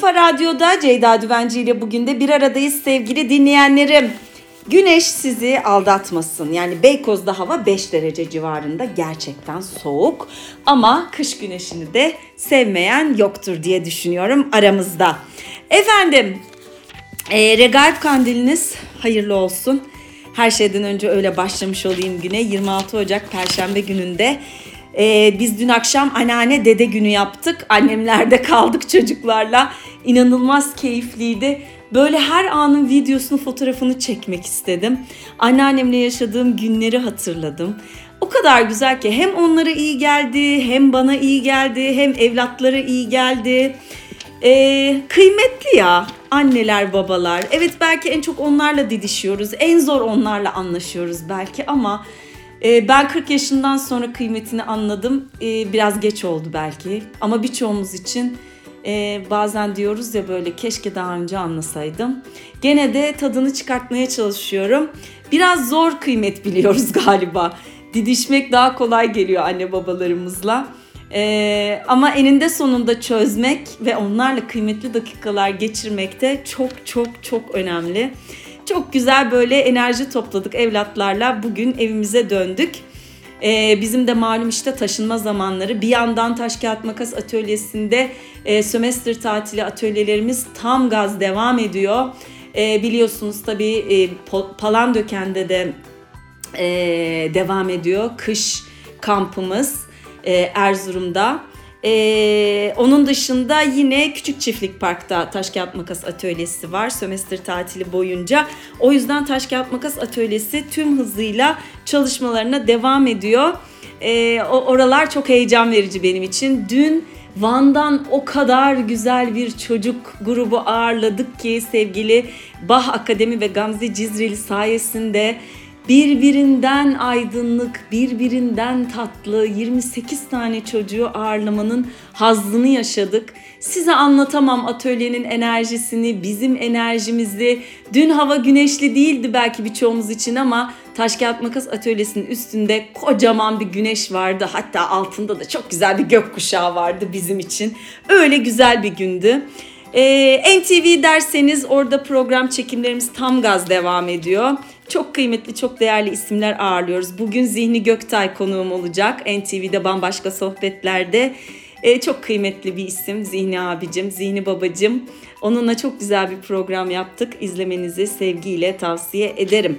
Kafa Radyo'da Ceyda Düvenci ile bugün de bir aradayız sevgili dinleyenlerim. Güneş sizi aldatmasın. Yani Beykoz'da hava 5 derece civarında gerçekten soğuk. Ama kış güneşini de sevmeyen yoktur diye düşünüyorum aramızda. Efendim, e, Regaip Kandiliniz hayırlı olsun. Her şeyden önce öyle başlamış olayım güne. 26 Ocak Perşembe gününde ee, biz dün akşam anneanne dede günü yaptık. Annemlerde kaldık çocuklarla. İnanılmaz keyifliydi. Böyle her anın videosunu, fotoğrafını çekmek istedim. Anneannemle yaşadığım günleri hatırladım. O kadar güzel ki hem onlara iyi geldi, hem bana iyi geldi, hem evlatlara iyi geldi. Ee, kıymetli ya anneler babalar. Evet belki en çok onlarla didişiyoruz. En zor onlarla anlaşıyoruz belki ama ee, ben 40 yaşından sonra kıymetini anladım. Ee, biraz geç oldu belki ama birçoğumuz için e, bazen diyoruz ya böyle keşke daha önce anlasaydım. Gene de tadını çıkartmaya çalışıyorum. Biraz zor kıymet biliyoruz galiba. Didişmek daha kolay geliyor anne babalarımızla. Ee, ama eninde sonunda çözmek ve onlarla kıymetli dakikalar geçirmek de çok çok çok önemli. Çok güzel böyle enerji topladık evlatlarla. Bugün evimize döndük. Ee, bizim de malum işte taşınma zamanları. Bir yandan taş kağıt makas atölyesinde e, sömestr tatili atölyelerimiz tam gaz devam ediyor. E, biliyorsunuz tabii e, Palandöken'de de e, devam ediyor kış kampımız e, Erzurum'da. Ee, onun dışında yine Küçük Çiftlik Park'ta taş kağıt makas atölyesi var sömestr tatili boyunca. O yüzden taş kağıt makas atölyesi tüm hızıyla çalışmalarına devam ediyor. Ee, oralar çok heyecan verici benim için. Dün Van'dan o kadar güzel bir çocuk grubu ağırladık ki sevgili Bah Akademi ve Gamze Cizreli sayesinde birbirinden aydınlık, birbirinden tatlı 28 tane çocuğu ağırlamanın hazzını yaşadık. Size anlatamam atölyenin enerjisini, bizim enerjimizi. Dün hava güneşli değildi belki birçoğumuz için ama taş kağıt makas atölyesinin üstünde kocaman bir güneş vardı. Hatta altında da çok güzel bir gökkuşağı vardı bizim için. Öyle güzel bir gündü. Ee, NTV derseniz orada program çekimlerimiz tam gaz devam ediyor. Çok kıymetli, çok değerli isimler ağırlıyoruz. Bugün Zihni Göktay konuğum olacak. NTV'de bambaşka sohbetlerde. Ee, çok kıymetli bir isim Zihni abicim, Zihni babacım. Onunla çok güzel bir program yaptık. İzlemenizi sevgiyle tavsiye ederim.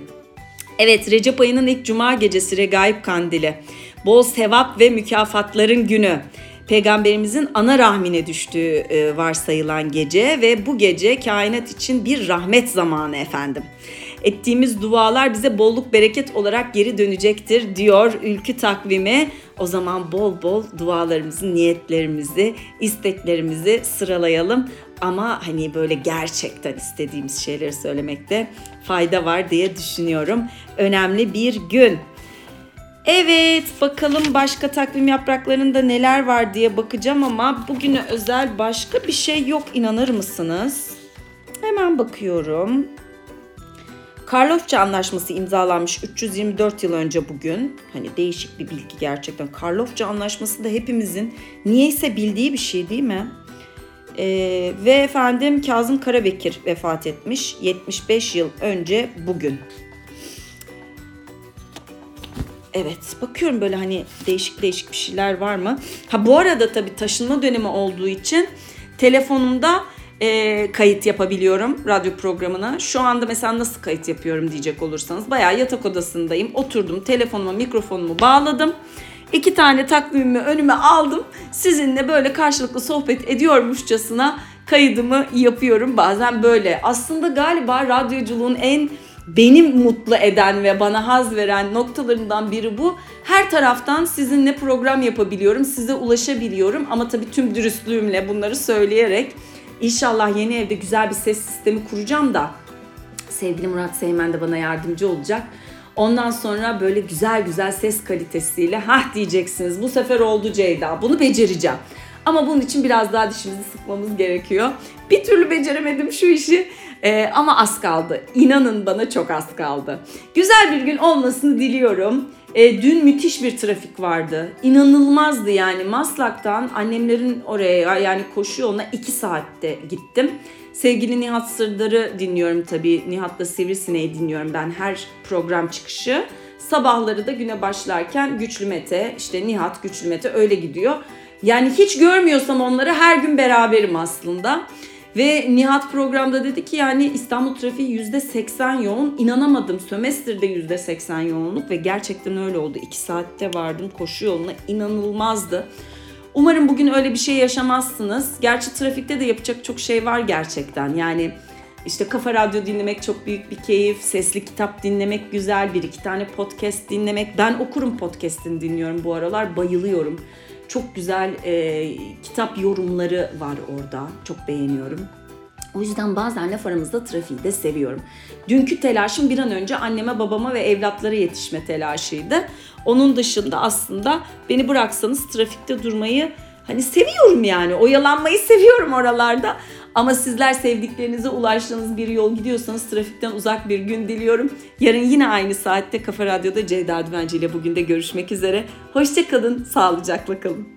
Evet Recep ayının ilk cuma gecesi Regaib Kandili. Bol sevap ve mükafatların günü. Peygamberimizin ana rahmine düştüğü e, varsayılan gece ve bu gece kainat için bir rahmet zamanı efendim ettiğimiz dualar bize bolluk bereket olarak geri dönecektir diyor ülkü takvimi. O zaman bol bol dualarımızı, niyetlerimizi, isteklerimizi sıralayalım. Ama hani böyle gerçekten istediğimiz şeyleri söylemekte fayda var diye düşünüyorum. Önemli bir gün. Evet bakalım başka takvim yapraklarında neler var diye bakacağım ama bugüne özel başka bir şey yok inanır mısınız? Hemen bakıyorum. Karlofça Anlaşması imzalanmış 324 yıl önce bugün. Hani değişik bir bilgi gerçekten. Karlofça Anlaşması da hepimizin niyeyse bildiği bir şey değil mi? Ee, ve efendim Kazım Karabekir vefat etmiş 75 yıl önce bugün. Evet bakıyorum böyle hani değişik değişik bir şeyler var mı? Ha bu arada tabii taşınma dönemi olduğu için telefonumda e, kayıt yapabiliyorum radyo programına. Şu anda mesela nasıl kayıt yapıyorum diyecek olursanız bayağı yatak odasındayım. Oturdum telefonuma mikrofonumu bağladım. İki tane takvimimi önüme aldım. Sizinle böyle karşılıklı sohbet ediyormuşçasına kaydımı yapıyorum. Bazen böyle. Aslında galiba radyoculuğun en benim mutlu eden ve bana haz veren noktalarından biri bu. Her taraftan sizinle program yapabiliyorum, size ulaşabiliyorum ama tabii tüm dürüstlüğümle bunları söyleyerek İnşallah yeni evde güzel bir ses sistemi kuracağım da sevgili Murat Seymen de bana yardımcı olacak. Ondan sonra böyle güzel güzel ses kalitesiyle ha diyeceksiniz bu sefer oldu Ceyda bunu becereceğim. Ama bunun için biraz daha dişimizi sıkmamız gerekiyor. Bir türlü beceremedim şu işi ee, ama az kaldı. İnanın bana çok az kaldı. Güzel bir gün olmasını diliyorum. E, dün müthiş bir trafik vardı. İnanılmazdı yani. Maslak'tan annemlerin oraya yani koşu yoluna 2 saatte gittim. Sevgili Nihat Sırdar'ı dinliyorum tabii. Nihat'la Sivrisineği dinliyorum ben her program çıkışı. Sabahları da güne başlarken Güçlü Mete, işte Nihat Güçlü Mete öyle gidiyor. Yani hiç görmüyorsam onları her gün beraberim aslında. Ve Nihat programda dedi ki yani İstanbul trafiği %80 yoğun. İnanamadım. Sömestr'de %80 yoğunluk ve gerçekten öyle oldu. 2 saatte vardım koşu yoluna. inanılmazdı. Umarım bugün öyle bir şey yaşamazsınız. Gerçi trafikte de yapacak çok şey var gerçekten. Yani işte kafa radyo dinlemek çok büyük bir keyif. Sesli kitap dinlemek güzel. Bir iki tane podcast dinlemek. Ben okurum podcast'ini dinliyorum bu aralar. Bayılıyorum. Çok güzel e, kitap yorumları var orada. Çok beğeniyorum. O yüzden bazen laf aramızda trafiği de seviyorum. Dünkü telaşım bir an önce anneme, babama ve evlatlara yetişme telaşıydı. Onun dışında aslında beni bıraksanız trafikte durmayı hani seviyorum yani. Oyalanmayı seviyorum oralarda. Ama sizler sevdiklerinize ulaştığınız bir yol gidiyorsanız trafikten uzak bir gün diliyorum. Yarın yine aynı saatte Kafa Radyo'da Ceyda Düvenci ile bugün de görüşmek üzere. Hoşçakalın, sağlıcakla kalın.